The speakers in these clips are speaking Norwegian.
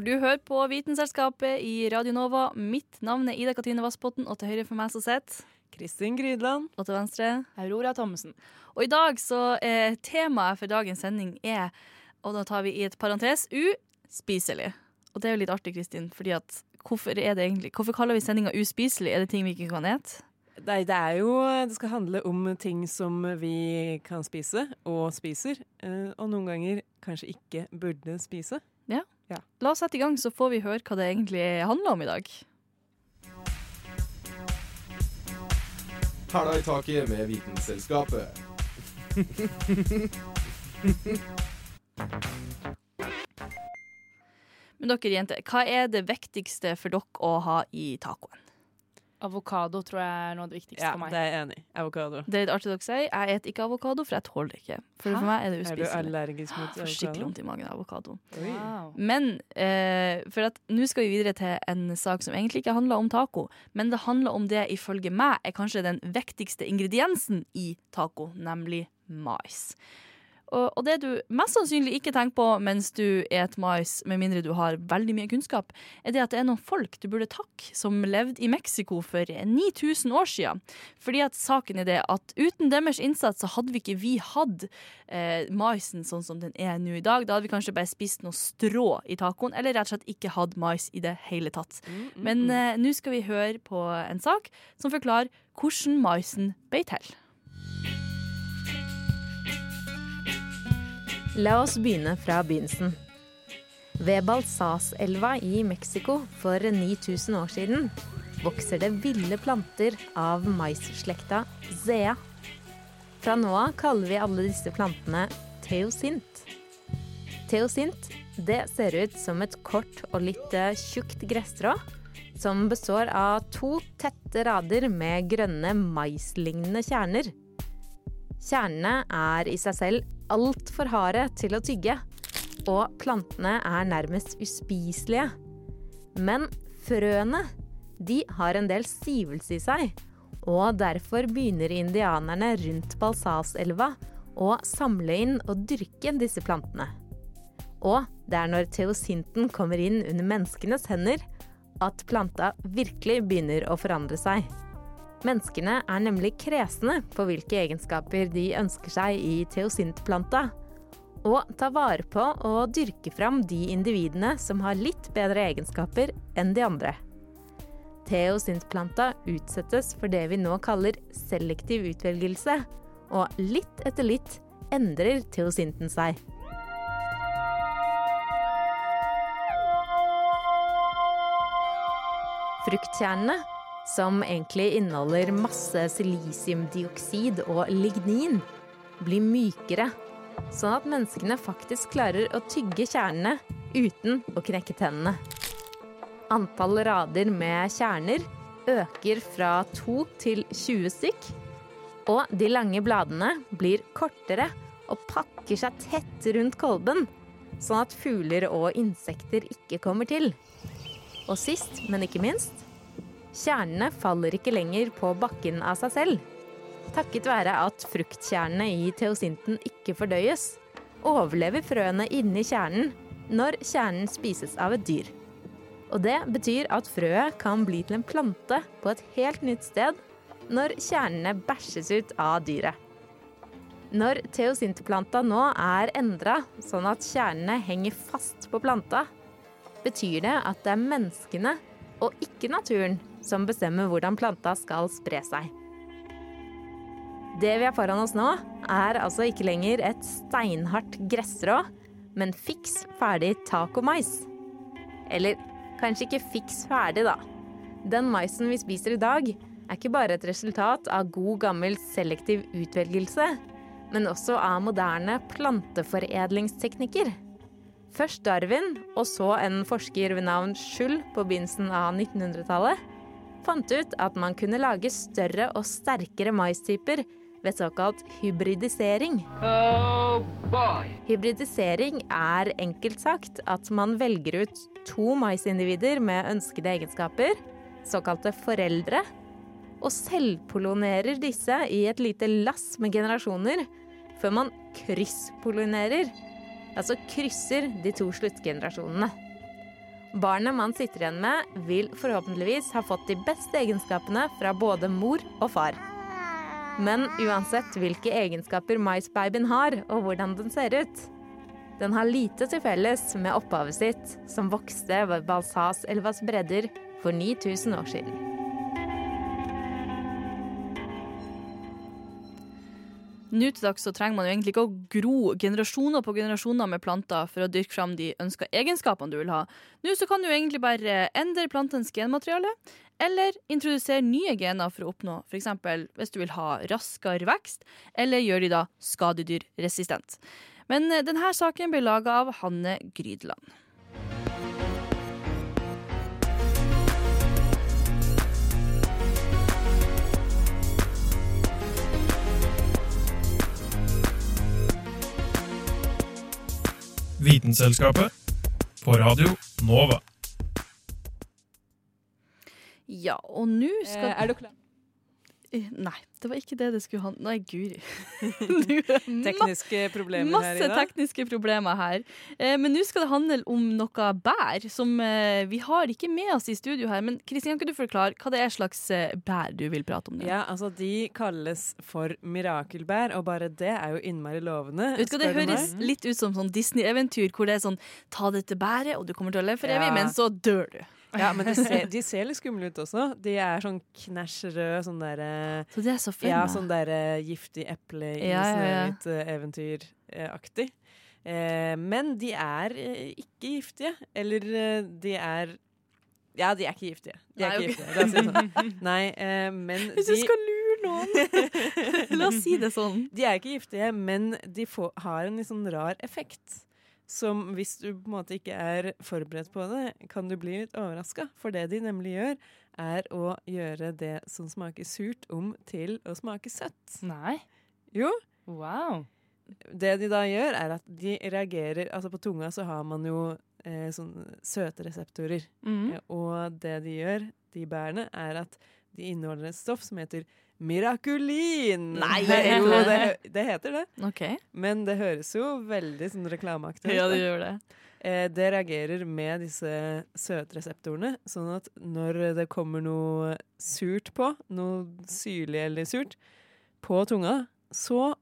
For du hører på Vitenselskapet i Radio Nova. Mitt navn er Ida Katrine Vassbotn, og til høyre for meg så sitter Kristin Grydland. Og til venstre Aurora Thommessen. Og i dag så er temaet for dagens sending er, og da tar vi i et parentes, uspiselig. Og det er jo litt artig, Kristin, fordi at hvorfor er det egentlig Hvorfor kaller vi sendinga uspiselig? Er det ting vi ikke kan ete? Nei, det er jo Det skal handle om ting som vi kan spise, og spiser. eh, Og noen ganger kanskje ikke burde spise. Ja. Ja. La oss sette i gang, så får vi høre hva det egentlig handler om i dag. Hæla i taket med Vitenselskapet. Men dere jenter, hva er det viktigste for dere å ha i tacoen? Avokado tror jeg er noe av det viktigste Ja, for meg. det er jeg enig i. Avokado. Det er litt artig dere sier. Jeg spiser ikke avokado, for jeg tåler det ikke. For, for meg er det Er du allergisk mot Jeg får skikkelig avokado? vondt i magen av avokado. Wow. Men eh, for at nå skal vi videre til en sak som egentlig ikke handler om taco, men det handler om det ifølge meg er kanskje den viktigste ingrediensen i taco, nemlig mais. Og, og det du mest sannsynlig ikke tenker på mens du et mais, med mindre du har veldig mye kunnskap, er det at det er noen folk du burde takke som levde i Mexico for 9000 år siden. Fordi at saken er det at uten deres innsats så hadde vi ikke vi hatt eh, maisen sånn som den er nå i dag. Da hadde vi kanskje bare spist noe strå i tacoen, eller rett og slett ikke hatt mais i det hele tatt. Men eh, nå skal vi høre på en sak som forklarer hvordan maisen ble til. La oss begynne fra begynnelsen. Ved Balsaselva i Mexico for 9000 år siden vokser det ville planter av maisslekta zea. Fra nå av kaller vi alle disse plantene teosint. Teosint det ser ut som et kort og litt eh, tjukt gresstrå som består av to tette rader med grønne maislignende kjerner. Kjernene er i seg selv altfor harde til å tygge, og plantene er nærmest uspiselige. Men frøene, de har en del sivelse i seg, og derfor begynner indianerne rundt Balsaselva å samle inn og dyrke disse plantene. Og det er når teosinten kommer inn under menneskenes hender, at planta virkelig begynner å forandre seg. Menneskene er nemlig kresne på hvilke egenskaper de ønsker seg i teosintplanta, og tar vare på og dyrke fram de individene som har litt bedre egenskaper enn de andre. Teosintplanta utsettes for det vi nå kaller selektiv utvelgelse, og litt etter litt endrer teosinten seg. Fruktkjernene som egentlig inneholder masse silisiumdioksid og lignin, blir mykere, sånn at menneskene faktisk klarer å tygge kjernene uten å knekke tennene. Antall rader med kjerner øker fra 2 til 20 stykk, og de lange bladene blir kortere og pakker seg tett rundt kolben, sånn at fugler og insekter ikke kommer til. Og sist, men ikke minst, Kjernene faller ikke lenger på bakken av seg selv. Takket være at fruktkjernene i teosinten ikke fordøyes, overlever frøene inni kjernen når kjernen spises av et dyr. Og det betyr at frøet kan bli til en plante på et helt nytt sted når kjernene bæsjes ut av dyret. Når teosintplanta nå er endra sånn at kjernene henger fast på planta, betyr det at det er menneskene og ikke naturen som bestemmer hvordan planta skal spre seg. Det vi har foran oss nå, er altså ikke lenger et steinhardt gressrå, men fiks ferdig tacomais. Eller kanskje ikke fiks ferdig, da. Den maisen vi spiser i dag, er ikke bare et resultat av god gammel selektiv utvelgelse, men også av moderne planteforedlingsteknikker. Først Darwin, og så en forsker ved navn Schull på begynnelsen av 1900-tallet, fant ut at man kunne lage større og sterkere maistyper ved såkalt hybridisering. Hybridisering er enkelt sagt at man velger ut to maisindivider med ønskede egenskaper, såkalte foreldre, og selvpollinerer disse i et lite lass med generasjoner, før man krysspollinerer, altså krysser de to sluttgenerasjonene. Barnet man sitter igjen med, vil forhåpentligvis ha fått de beste egenskapene fra både mor og far. Men uansett hvilke egenskaper maisbabyen har, og hvordan den ser ut, den har lite til felles med opphavet sitt, som vokste ved Balsas elvas bredder for 9000 år siden. Nå til dags så trenger man jo egentlig ikke å gro generasjoner på generasjoner med planter for å dyrke fram de ønska egenskapene du vil ha. Nå så kan du egentlig bare endre plantens genmateriale, eller introdusere nye gener for å oppnå f.eks. hvis du vil ha raskere vekst, eller gjør de da skadedyrresistent. Men eh, denne saken blir laga av Hanne Grydland. Vitenselskapet på Radio Nova. Ja, og nå skal Eh, er du klar? Nei, det var ikke det det skulle handle Nei, guri. Tekniske problemer her Masse i dag. tekniske problemer her. Eh, men nå skal det handle om noe bær som eh, vi har ikke med oss i studio her. Men Kristin, kan du forklare hva det er slags eh, bær du vil prate om? Det? Ja, altså De kalles for mirakelbær, og bare det er jo innmari lovende. Vet du hva, Det høres litt ut som sånn Disney-eventyr hvor det er sånn ta dette bæret, og du kommer til å leve for evig, Ja. men så dør du. Ja, men de ser, de ser litt skumle ut også. De er sånn knæsj røde, sånn derre Så de er så fine. Ja, sånn derre giftig eple i Ja, ja, ja. Snøhvit-eventyraktig. Uh, men de er uh, ikke giftige. Eller eh, de er Ja, de er ikke giftige. De er Nei, ikke ok. giftige. Sånn. Nei, eh, men Hvis du skal lure noen La oss si det sånn. de er ikke giftige, men de får, har en litt sånn rar effekt. Som hvis du på en måte ikke er forberedt på det, kan du bli litt overraska. For det de nemlig gjør, er å gjøre det som smaker surt, om til å smake søtt. Nei. Jo, Wow. det de da gjør, er at de reagerer Altså på tunga så har man jo eh, sånne søtereseptorer. Mm. Eh, og det de gjør, de bærene, er at de inneholder et stoff som heter mirakulin. Nei. jo, det, det heter det. Okay. Men det høres jo veldig sånn reklameaktig ut. Ja, det gjør det. Eh, det reagerer med disse søtreseptorene, sånn at når det kommer noe surt på, noe syrlig eller surt, på tunga, så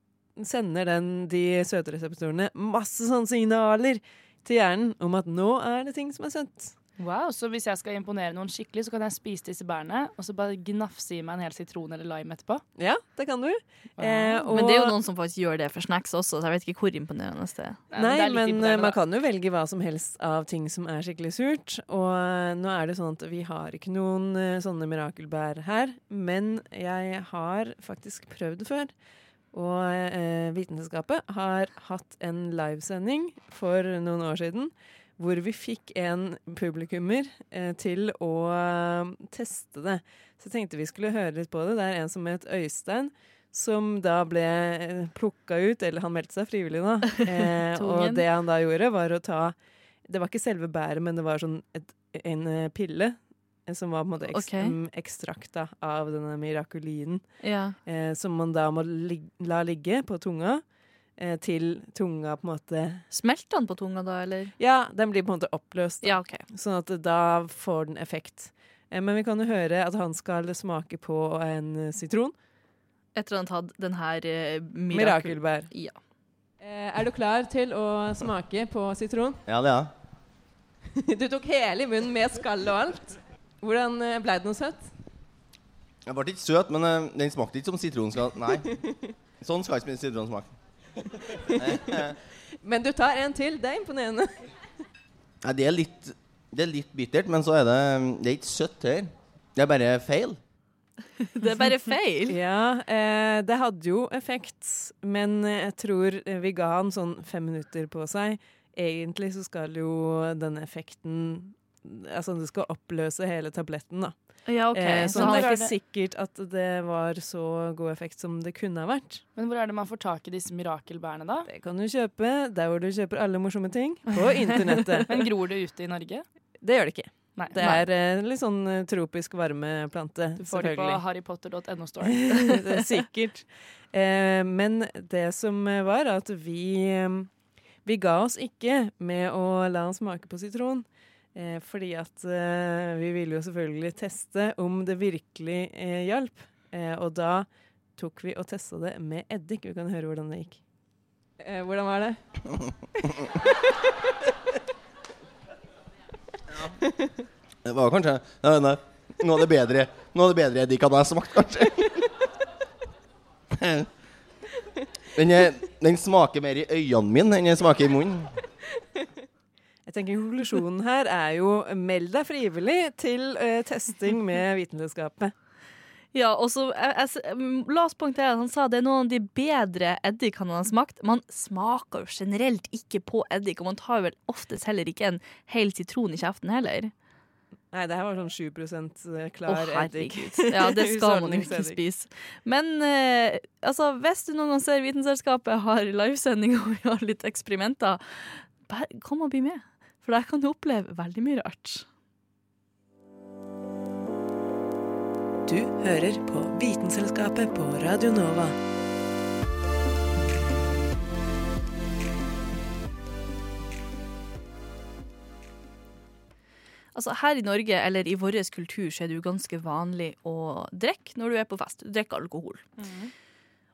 sender den de søtreseptorene masse sånne signaler til hjernen om at nå er det ting som er søtt. Wow. Så hvis jeg skal imponere noen skikkelig, så kan jeg spise disse bærene og så bare gnafse i meg en hel sitron eller lime etterpå? Ja, det kan du. Eh, og, Men det er jo noen som faktisk gjør det for snacks også, så jeg vet ikke hvor imponerende det er. Nei, er men eh, man kan jo velge hva som helst av ting som er skikkelig surt. Og eh, nå er det sånn at vi har ikke noen eh, sånne mirakelbær her, men jeg har faktisk prøvd det før. Og eh, Vitenskapet har hatt en livesending for noen år siden hvor vi fikk en publikummer eh, til å eh, teste det. Så jeg tenkte vi skulle høre litt på det. Det er en som het Øystein, som da ble plukka ut, eller han meldte seg frivillig, da. Eh, og det han da gjorde, var å ta Det var ikke selve bæret, men det var sånn et, en eh, pille. eh, Som var på en måte ekst, okay. ekstrakta av denne mirakulinen. Ja. Eh, som man da må lig la ligge på tunga. Eh, til tunga på en måte Smelter den på tunga da, eller? Ja, den blir på en måte oppløst. Ja, OK. Sånn at da får den effekt. Eh, men vi kan jo høre at han skal smake på en sitron. Etter at han har tatt den her eh, mirakel... Mirakelbær. Ja. Eh, er du klar til å smake på sitron? Ja, det er jeg. Du tok hele i munnen med skall og alt. Hvordan ble det noe søtt? Den ble ikke søt, men eh, den smakte ikke som sitronskall. Nei. Sånn skal ikke sitron smake. Men du tar en til. Det er imponerende. Nei, det er litt Det er litt bittert, men så er det Det er ikke søtt her. Det er bare feil. Det er bare feil. Ja, eh, det hadde jo effekt, men jeg tror vi ga han sånn fem minutter på seg. Egentlig så skal jo denne effekten Altså, du skal oppløse hele tabletten, da. Ja, okay. Eh, Så han- er ikke sikkert at det var så god effekt som det kunne ha vært. Men hvor er det man får tak i disse mirakelbærene, da? Det kan du kjøpe der hvor du kjøper alle morsomme ting. På internettet. Men gror det ute i Norge? Det gjør det ikke. Nei. Det er en litt sånn eh, tropisk varmeplante. Du får det på harrypotter.no store. det er sikkert. Eh, men det som var, at vi, eh, vi ga oss ikke med å la han smake på sitron. Eh, fordi at eh, vi ville jo selvfølgelig teste om det virkelig eh, hjalp. Eh, og da tok vi og testa det med eddik. Vi kan høre hvordan det gikk. Eh, hvordan var det? Det var kanskje nei, nei, noe av det bedre Noe av det bedre eddik hadde jeg smakt, kanskje. Den, den smaker mer i øynene mine enn den smaker i munnen. Jeg tenker Konklusjonen her er jo meld deg frivillig til eh, testing med Vitenskapet. Ja, og så jeg, La oss poengtere at han sa det er noen av de bedre eddikene han har smakt. Man smaker jo generelt ikke på eddik, og man tar vel oftest heller ikke en hel sitron i kjeften heller. Nei, det her var sånn 7 klar oh, eddik. Ja, det skal man jo ikke spise. Men eh, altså, hvis du noen gang ser Vitenselskapet har livesending og vi har litt eksperimenter, kom og bli med. For der kan du oppleve veldig mye rart. Du hører på Vitenselskapet på Radio Nova. Altså Her i Norge, eller i vår kultur, så er det jo ganske vanlig å drikke når du er på fest. Du drikker alkohol.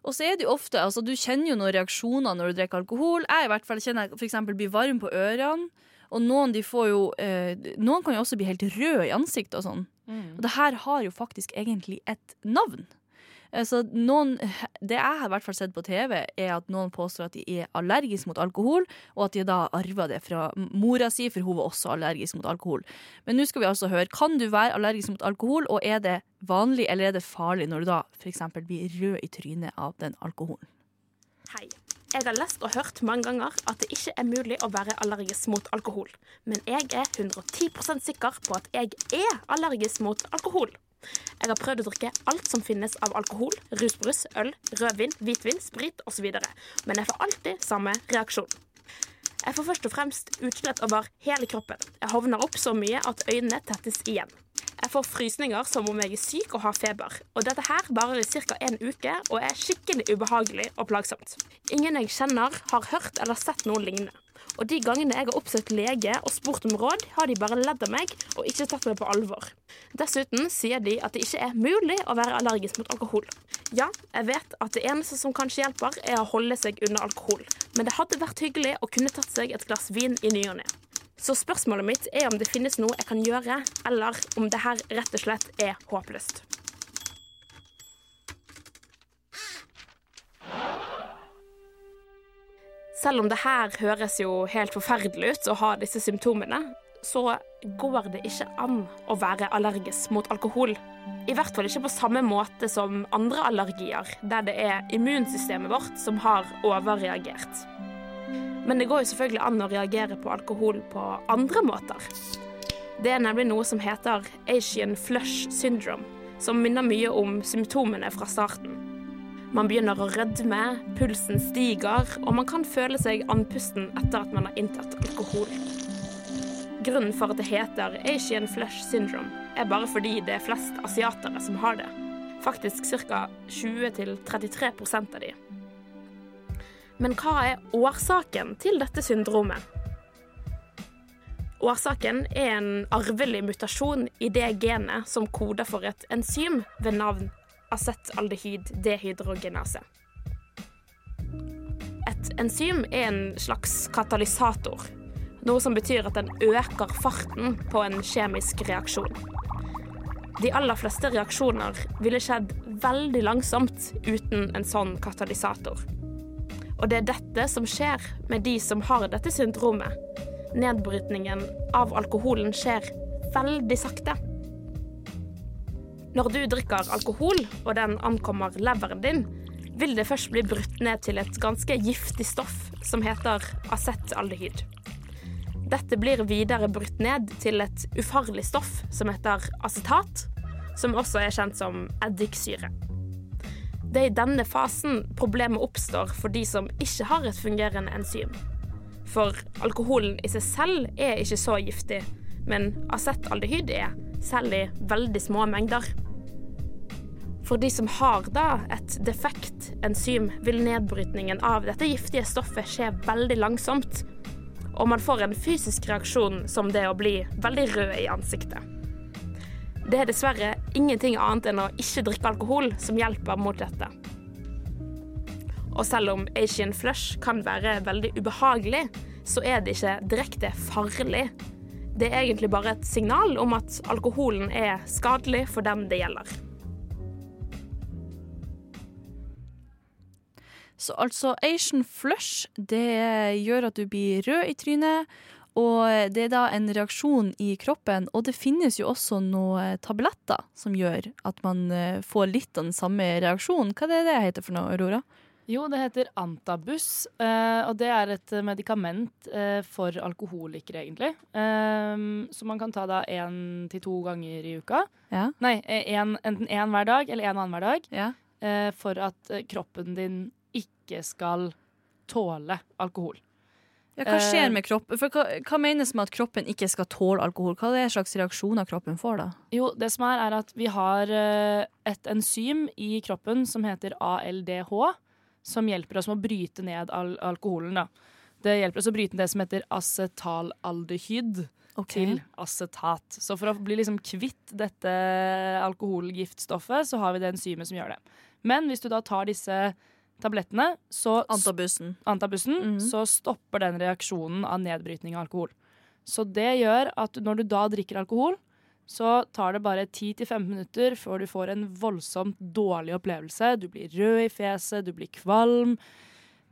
Og så er det jo ofte, altså Du kjenner jo noen reaksjoner når du drikker alkohol. Jeg i hvert fall kjenner jeg for eksempel blir varm på ørene. Og noen de får jo eh, Noen kan jo også bli helt røde i ansiktet og sånn. Og det her har jo faktisk egentlig et navn. Så noen, det jeg har i hvert fall sett på TV, er at noen påstår at de er allergiske mot alkohol, og at de da arva det fra mora si, for hun var også allergisk mot alkohol. Men nå skal vi altså høre, kan du være allergisk mot alkohol, og er det vanlig eller er det farlig når du da f.eks. blir rød i trynet av den alkoholen? Hei. Jeg har lest og hørt mange ganger at det ikke er mulig å være allergisk mot alkohol. Men jeg er 110% sikker på at jeg er allergisk mot alkohol. Jeg har prøvd å drikke alt som finnes av alkohol, rusbrus, øl, rødvin, hvitvin, sprit osv. Men jeg får alltid samme reaksjon. Jeg får først og fremst utslett over hele kroppen. Jeg hovner opp så mye at øynene tettes igjen. Jeg får frysninger som om jeg er syk og har feber. Og dette her varer i ca. en uke og er skikkelig ubehagelig og plagsomt. Ingen jeg kjenner, har hørt eller sett noe lignende. Og de gangene jeg har oppsøkt lege og spurt om råd, har de bare ledd av meg og ikke tatt meg på alvor. Dessuten sier de at det ikke er mulig å være allergisk mot alkohol. Ja, jeg vet at det eneste som kanskje hjelper, er å holde seg unna alkohol. Men det hadde vært hyggelig å kunne tatt seg et glass vin i ny og ne. Så spørsmålet mitt er om det finnes noe jeg kan gjøre, eller om det her rett og slett er håpløst. Selv om det her høres jo helt forferdelig ut å ha disse symptomene, så går det ikke an å være allergisk mot alkohol. I hvert fall ikke på samme måte som andre allergier, der det er immunsystemet vårt som har overreagert. Men det går jo selvfølgelig an å reagere på alkohol på andre måter. Det er nemlig noe som heter Asian flush syndrome, som minner mye om symptomene fra starten. Man begynner å rødme, pulsen stiger, og man kan føle seg andpusten etter at man har inntatt alkohol. Grunnen for at det heter Asian flush syndrome, er bare fordi det er flest asiatere som har det. Faktisk ca. 20-33% av de. Men hva er årsaken til dette syndromet? Årsaken er en arvelig mutasjon i det genet som koder for et enzym ved navn acetaldehyd dehydrogenase. Et enzym er en slags katalysator, noe som betyr at den øker farten på en kjemisk reaksjon. De aller fleste reaksjoner ville skjedd veldig langsomt uten en sånn katalysator. Og det er dette som skjer med de som har dette syndromet. Nedbrytningen av alkoholen skjer veldig sakte. Når du drikker alkohol, og den ankommer leveren din, vil det først bli brutt ned til et ganske giftig stoff som heter acetaldehyd. Dette blir videre brutt ned til et ufarlig stoff som heter acetat, som også er kjent som eddiksyre. Det er i denne fasen problemet oppstår for de som ikke har et fungerende enzym. For alkoholen i seg selv er ikke så giftig, men acetaldehyd er, selv i veldig små mengder. For de som har da et defekt enzym, vil nedbrytningen av dette giftige stoffet skje veldig langsomt, og man får en fysisk reaksjon som det å bli veldig rød i ansiktet. Det er dessverre ingenting annet enn å ikke drikke alkohol som hjelper mot dette. Og selv om Asian flush kan være veldig ubehagelig, så er det ikke direkte farlig. Det er egentlig bare et signal om at alkoholen er skadelig for dem det gjelder. Så altså Asian flush, det gjør at du blir rød i trynet, og det er da en reaksjon i kroppen. Og det finnes jo også noen tabletter som gjør at man eh, får litt av den samme reaksjonen. Hva er det det heter for noe, Aurora? Jo, det heter Antabus, eh, og det er et medikament eh, for alkoholikere, egentlig. Som så man kan ta da én til to ganger i uka. Ja. Nei, en, enten én hver dag eller en annenhver dag. Ja. for at kroppen din ikke skal tåle alkohol. Ja, hva skjer Eh, med kroppen? For hva, hva menes med at kroppen ikke skal tåle alkohol? Hva er det slags reaksjoner kroppen får da? Jo, det som er, er at vi har eh, et enzym i kroppen som heter ALDH, som hjelper oss med å bryte ned al alkoholen. Da. Det hjelper oss å bryte ned det som heter acetalaldehyd til acetat. Så for å bli liksom kvitt dette alkoholgiftstoffet, så har vi det enzymet som gjør det. Men hvis du da tar disse tablettene, så Antabussen. antabussen, Mhm. så stopper den reaksjonen av nedbrytning av alkohol. Så det gjør at når du da drikker alkohol, så tar det bare 10-15 minutter før du får en voldsomt dårlig opplevelse. Du blir rød i fjeset, du blir kvalm,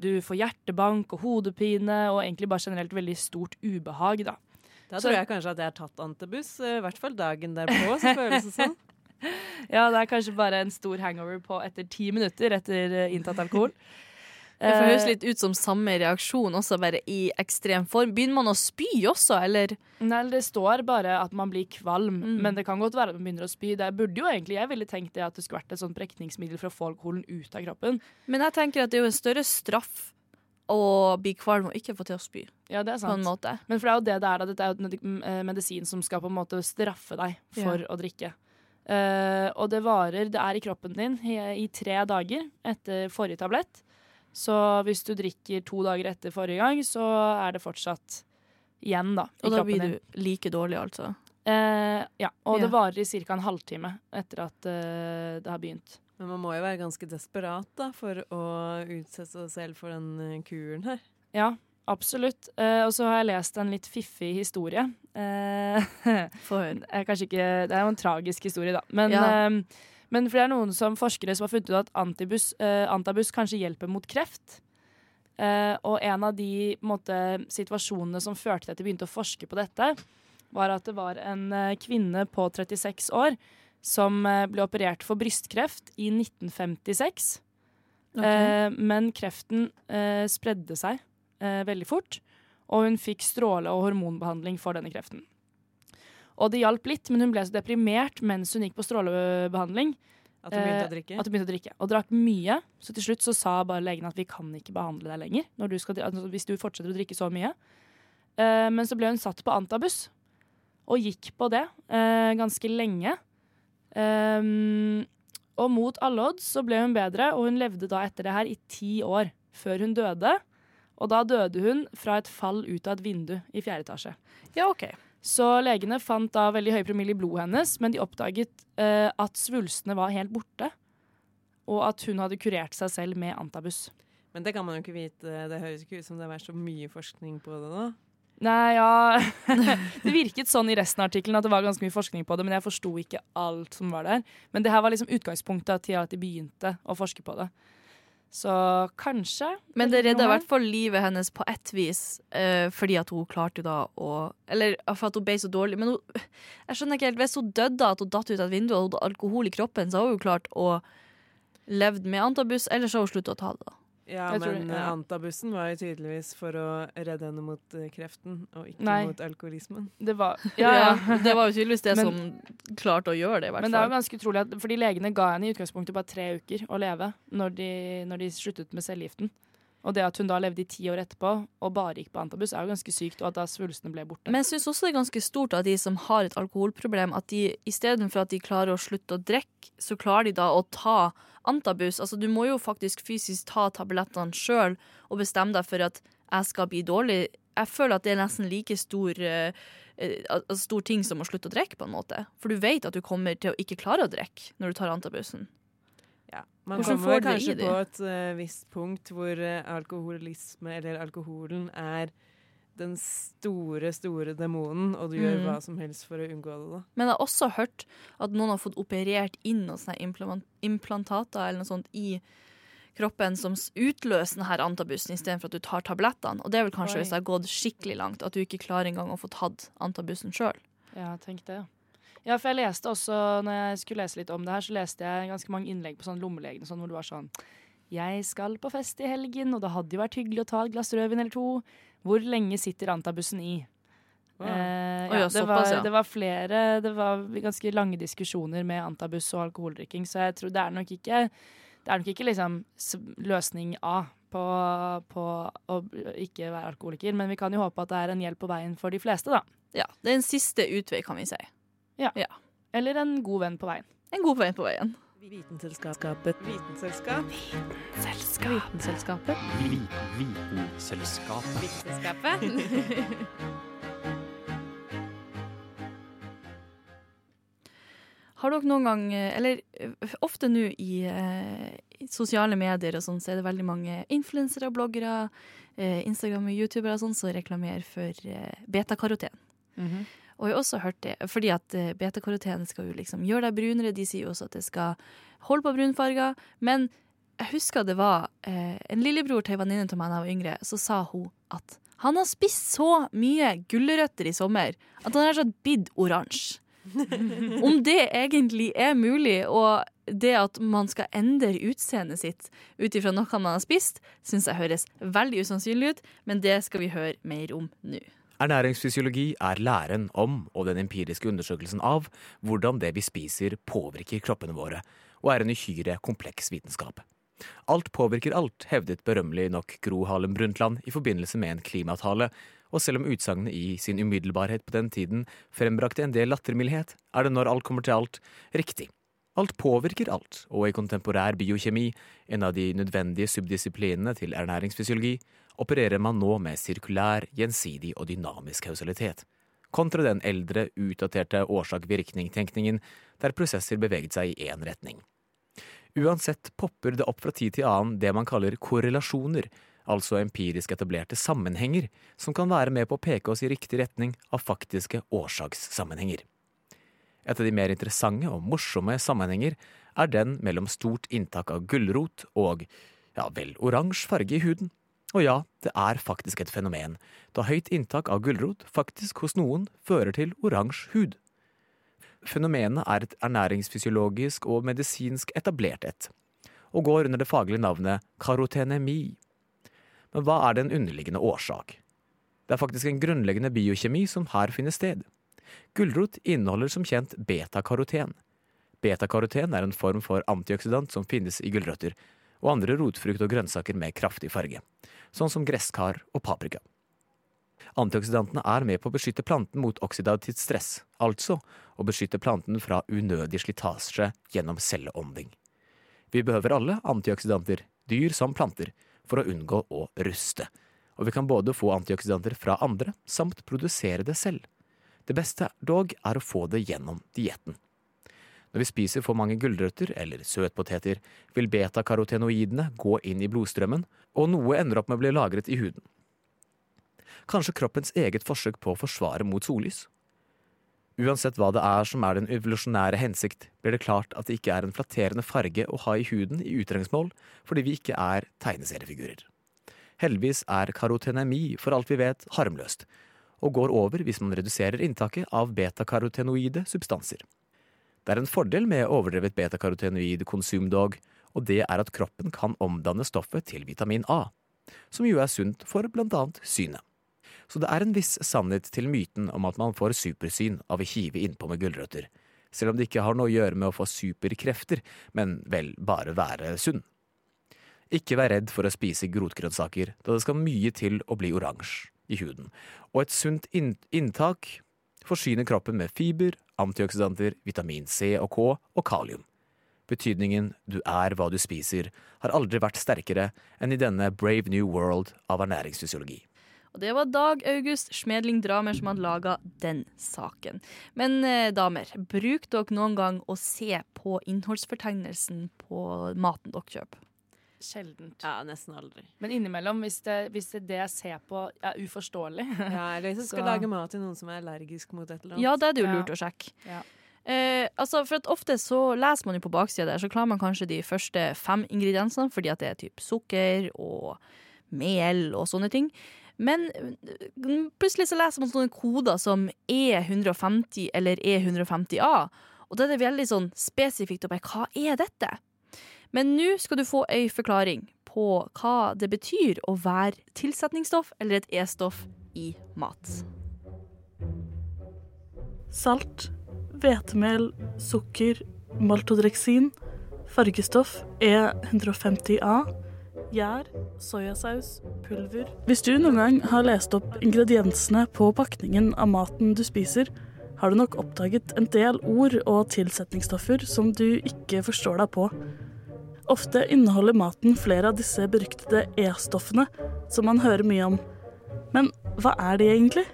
du får hjertebank og hodepine og egentlig bare generelt veldig stort ubehag, da. Da tror jeg kanskje at jeg har tatt antibuss, eh, i hvert fall dagen derpå, så føles det sånn. Ja, det er kanskje bare en stor hangover på etter ti minutter etter eh, inntatt alkohol. Det høres Eh, litt ut som samme reaksjon, også bare i ekstrem form. Begynner man å spy også, eller? Nei, det står bare at man blir kvalm, Mm. men det kan godt være at man begynner å spy. Det burde jo egentlig, Jeg ville tenkt det at det skulle vært et sånt brekningsmiddel for å få alkoholen ut av kroppen. Men jeg tenker at det er jo en større straff å bli kvalm og ikke få til å spy. Ja, det er sant. På en måte. Men for det er jo det det er. Da. Dette er jo eh, medisin som skal på en måte straffe deg for Ja. å drikke. Eh, og det varer Det er i kroppen din i, i tre dager etter forrige tablett. Så hvis du drikker to dager etter forrige gang, så er det fortsatt igjen, da. I Og da blir blir din. du like dårlig, altså. Uh, ja, og Ja. det varer i ca. en halvtime etter at uh, det har begynt. Men man må jo være ganske desperat da, for å utsette seg selv for den kuren her. Ja, absolutt. Uh, og så har jeg lest en litt fiffig historie. Uh, er ikke, det er jo en tragisk historie, da. Men, Ja. uh, men for det er noen som forskere som har funnet ut at antibus, antabus kanskje hjelper mot kreft. Og en av de måte, situasjonene som førte til at de begynte å forske på dette, var at det var en kvinne på 36 år som ble operert for brystkreft i 1956. Okay. Men kreften spredde seg eh, veldig fort, og hun fikk stråle- og hormonbehandling for denne kreften. Og det hjalp litt, men hun ble så deprimert mens hun gikk på strålebehandling. At hun begynte eh, å drikke? At hun begynte å drikke, Og drakk mye. Så til slutt så sa bare legen at vi kan ikke behandle deg lenger når du skal, altså, hvis du fortsetter å drikke så mye. Eh, men så ble hun satt på antabus, og gikk på det eh, ganske lenge. Og mot alle odds så ble hun bedre, og hun levde da etter det her i ti år før hun døde. Og da døde hun fra et fall ut av et vindu i fjerde etasje. Ja, ok. Så legene fant da veldig høy promille i blodet hennes, men de oppdaget eh, at svulstene var helt borte. Og at hun hadde kurert seg selv med antabus. Men det kan man jo ikke vite. Det høres ikke ut som det har vært så mye forskning på det nå. Nei, ja Det virket sånn i resten av artikkelen at det var ganske mye forskning på det, men jeg forsto ikke alt som var der. Men det her var liksom utgangspunktet til at de begynte å forske på det. Så kanskje. Men det redda i hvert fall livet hennes på ett vis, eh, fordi at hun klarte jo da å Eller for at hun ble så dårlig. Men hun, jeg skjønner ikke helt, hvis hun døde at hun datt ut av et vindu og hadde alkohol i kroppen, så har hun jo klart å levd med antabus, eller så har hun sluttet å ta det. da. Ja, men ja. antabussen var jo tydeligvis for å redde henne mot eh, kreften, og ikke Nei. mot alkoholismen. Det var Ja, det var jo tydeligvis det Men- som klarte å gjøre det, i hvert Men det er jo ganske utrolig at Fordi legene ga henne i utgangspunktet bare tre uker å leve når de, når de sluttet med cellegiften. Og det at hun da levde i ti år etterpå og bare gikk på antabus, er jo ganske sykt, og at da svulstene ble borte. Men jeg syns også det er ganske stort at de som har et alkoholproblem, at de istedenfor at de klarer å slutte å drikke, så klarer de da å ta antabus. Altså du må jo faktisk fysisk ta tablettene sjøl og bestemme deg for at jeg skal bli dårlig. Jeg føler at det er nesten like stor, altså stor ting som å slutte å drikke, på en måte. For du vet at du kommer til å ikke klare å drikke når du tar antabusen. Ja. Man Hvordan kommer kanskje på et uh, visst punkt hvor uh, alkoholisme, eller alkoholen, er den store, store demonen, og du gjør Mm. hva som helst for å unngå det. da. Men jeg har også hørt at noen har fått operert inn noen sånne implantater eller noe sånt i kroppen som utløser denne antabusen istedenfor at du tar tablettene. Og det er vel kanskje Oi. hvis det har gått skikkelig langt, at du ikke klarer engang å få tatt antabusen sjøl. Ja, tenk det. Ja, for jeg leste også, når jeg skulle lese litt om det her, så leste jeg ganske mange innlegg på sånn lommelegene sånn, hvor det var sånn Jeg skal på fest i helgen, og det hadde jo vært hyggelig å ta et glass rødvin eller to. Hvor lenge sitter Antabussen i? Wow. Eh, ja, ja, det, var, det var flere Det var ganske lange diskusjoner med antabus og alkoholdrikking, så jeg tror det er nok ikke Det er nok ikke liksom løsning A på, på å ikke være alkoholiker, men vi kan jo håpe at det er en hjelp på veien for de fleste, da. Ja, det er en siste utvei, kan vi si. Eller en god venn på veien. En god venn på veien. Vitenselskapet. Vitenselskap. Vitenselskapet. Vitenselskapet. Vitenselskapet. Har dere noen gang, eller eh, ofte nå i, eh, i sosiale medier og sånn, så er det veldig mange influensere og bloggere, eh, Instagram og youtubere og sånn, som reklamerer for eh, betakaroten. Og jeg har også hørt det, fordi at eh, betakaroten skal jo liksom gjøre deg brunere. De sier jo også at det skal holde på brunfarger. Men jeg husker det var eh, en lillebror til en venninne av meg da jeg var yngre, så sa hun at han har spist så mye gulrøtter i sommer at han har sånn blitt oransje. Om det egentlig er mulig, og det at man skal endre utseendet sitt ut ifra noe man har spist, syns jeg høres veldig usannsynlig ut, men det skal vi høre mer om nå. Ernæringsfysiologi er læren om og den empiriske undersøkelsen av hvordan det vi spiser påvirker kroppene våre, og er en uhyre kompleks vitenskap. Alt påvirker alt, hevdet berømmelig nok Gro Harlem Brundtland i forbindelse med en klimatale, og selv om utsagnet i sin umiddelbarhet på den tiden frembrakte en del lattermildhet, er det når alt kommer til alt, riktig. Alt påvirker alt, og i kontemporær biokjemi, en av de nødvendige subdisiplinene til ernæringsfysiologi, opererer man nå med sirkulær, gjensidig og dynamisk kausalitet, kontra den eldre, utdaterte årsak-virkning-tenkningen der prosesser beveget seg i én retning. Uansett popper det opp fra tid til annen det man kaller korrelasjoner, altså empirisk etablerte sammenhenger, som kan være med på å peke oss i riktig retning av faktiske årsakssammenhenger. Et av de mer interessante og morsomme sammenhenger er den mellom stort inntak av gulrot og, ja vel, oransje farge i huden. Og ja, det er faktisk et fenomen, da høyt inntak av gulrot faktisk hos noen fører til oransje hud. Fenomenet er et ernæringsfysiologisk og medisinsk etablert et, og går under det faglige navnet karotenemi. Men hva er den underliggende årsak? Det er faktisk en grunnleggende biokjemi som her finner sted. Gulrot inneholder som kjent betakaroten. Betakaroten er en form for antioksidant som finnes i gulrøtter og andre rotfrukt og grønnsaker med kraftig farge, sånn som gresskar og paprika. Antioksidantene er med på å beskytte planten mot oksidativt stress, altså å beskytte planten fra unødig slitasje gjennom celleånding. Vi behøver alle antioksidanter, dyr som planter, for å unngå å ruste, og vi kan både få antioksidanter fra andre samt produsere det selv. Det beste dog er å få det gjennom dietten. Når vi spiser for mange gulrøtter eller søtpoteter, vil betakarotenoidene gå inn i blodstrømmen, og noe ender opp med å bli lagret i huden. Kanskje kroppens eget forsøk på å forsvare mot sollys? Uansett hva det er som er den evolusjonære hensikt, blir det klart at det ikke er en flatterende farge å ha i huden i utdrengsmål, fordi vi ikke er tegneseriefigurer. Heldigvis er karotenemi, for alt vi vet, harmløst, og går over hvis man reduserer inntaket av betakarotenoide substanser. Det er en fordel med overdrevet betakarotenoid konsum dog, og det er at kroppen kan omdanne stoffet til vitamin A, som jo er sunt for blant annet synet. Så det er en viss sannhet til myten om at man får supersyn av å hive innpå med gulrøtter, selv om det ikke har noe å gjøre med å få superkrefter, men vel bare være sunn. Ikke vær redd for å spise grotgrønnsaker, da det skal mye til å bli oransje i huden, og et sunt inntak forsyner kroppen med fiber, antioksidanter, vitamin C og K og kalium. Betydningen du er hva du spiser, har aldri vært sterkere enn i denne Brave New World av ernæringsfysiologi. Og det var Dag August Smedling Dramer som hadde laga den saken. Men eh, damer, bruk dere noen gang å se på innholdsfortegnelsen på maten dere kjøper? Sjeldent. Ja, nesten aldri. Men innimellom, hvis det, hvis det, det jeg ser på er uforståelig Ja, eller hvis du skal lage mat til noen som er allergisk mot et eller annet. Ja, det er det jo Ja. lurt å sjekke. Ja. Eh, altså, for at Ofte så leser man jo på baksida der, så klarer man kanskje de første fem ingrediensene, fordi at det er typ sukker og mel og sånne ting. Men eh, plutselig så leser man sånne koder som E150 eller E150A, og da er det veldig sånn spesifikt å bare hva er dette? Men nå skal du få ei forklaring på hva det betyr å være tilsetningsstoff eller et E-stoff i mat. Salt, hvetemel, sukker, maltodreksin, fargestoff E150A, gjær, soyasaus, pulver Hvis du noen gang har lest opp ingrediensene på pakningen av maten du spiser, har du nok oppdaget en del ord og tilsetningsstoffer som du ikke forstår deg på. Ofte inneholder maten flere av disse beryktede E-stoffene som man hører mye om. Men hva er de egentlig?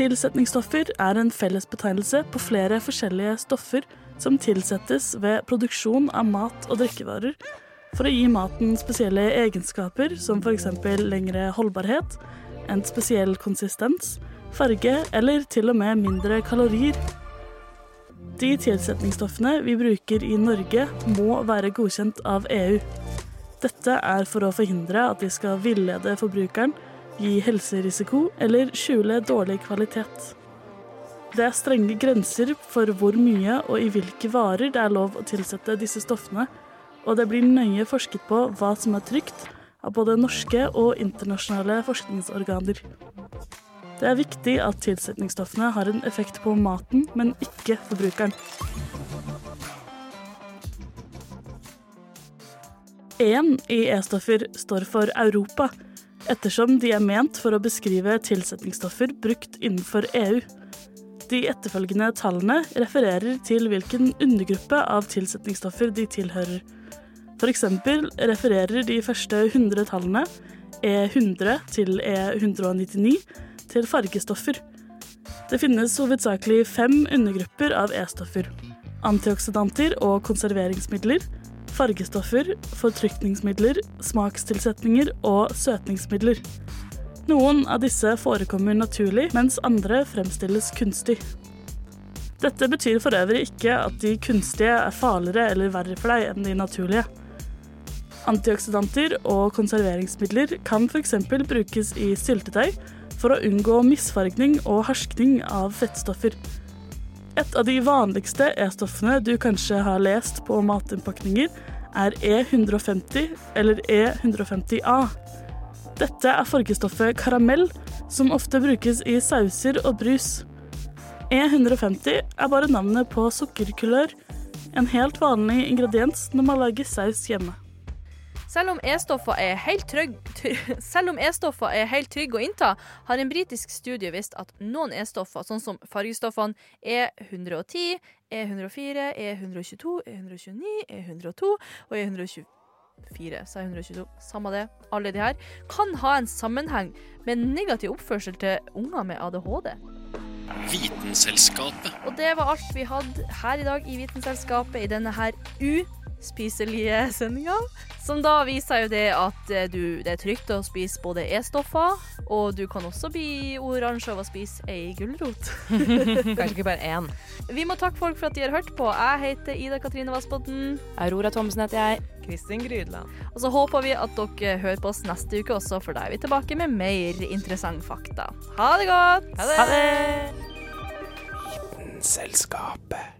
Tilsetningsstoffer er en fellesbetegnelse på flere forskjellige stoffer som tilsettes ved produksjon av mat og drikkevarer for å gi maten spesielle egenskaper som f.eks. lengre holdbarhet, en spesiell konsistens, farge eller til og med mindre kalorier. De tilsetningsstoffene vi bruker i Norge må være godkjent av EU. Dette er for å forhindre at de skal villede forbrukeren, gi helserisiko eller skjule dårlig kvalitet. Det er strenge grenser for hvor mye og i hvilke varer det er lov å tilsette disse stoffene, og det blir nøye forsket på hva som er trygt av både norske og internasjonale forskningsorganer. Det er viktig at tilsetningsstoffene har en effekt på maten, men ikke forbrukeren. E-en i E-stoffer står for Europa, ettersom de er ment for å beskrive tilsetningsstoffer brukt innenfor EU. De etterfølgende tallene refererer til hvilken undergruppe av tilsetningsstoffer de tilhører. For eksempel refererer de første 100 tallene, E100 til E199, til fargestoffer. Det finnes hovedsakelig fem undergrupper av E-stoffer. Antioksidanter og konserveringsmidler, fargestoffer, fortrykningsmidler, smakstilsetninger og søtningsmidler. Noen av disse forekommer naturlig, mens andre fremstilles kunstig. Dette betyr for øvrig ikke at de kunstige er farligere eller verre for deg enn de naturlige. Antioksidanter og konserveringsmidler kan f.eks. brukes i syltetøy for å unngå misfargning og harskning av fettstoffer. Et av de vanligste E-stoffene du kanskje har lest på matinnpakninger, er E150 eller E150A. Dette er fargestoffet karamell, som ofte brukes i sauser og brus. E150 er bare navnet på sukkerkulør, en helt vanlig ingrediens når man lager saus hjemme. Selv om E-stoffer er helt trygg, selv om E-stoffer er helt trygge å innta, har en britisk studie vist at noen E-stoffer, sånn som fargestoffene E110, E104, E122, E129, E102 og E124, sa jeg 122, samme det, alle de her, kan ha en sammenheng med negativ oppførsel til unger med ADHD. Vitenselskapet. Og det var alt vi hadde her i dag i Vitenselskapet i denne her spiselige sendinga. Som da viser jo det at eh, du, det er trygt å spise både E-stoffer, og du kan også bli oransje av å spise ei gulrot. Kanskje ikke bare én. Vi må takke folk for at de har hørt på. Jeg heter Ida Katrine Vassbotn. Aurora Thomsen heter jeg. Kristin Grydland. Og så håper vi at dere hører på oss neste uke også, for da er vi tilbake med mer interessante fakta. Ha det godt! Ha det! Selskapet.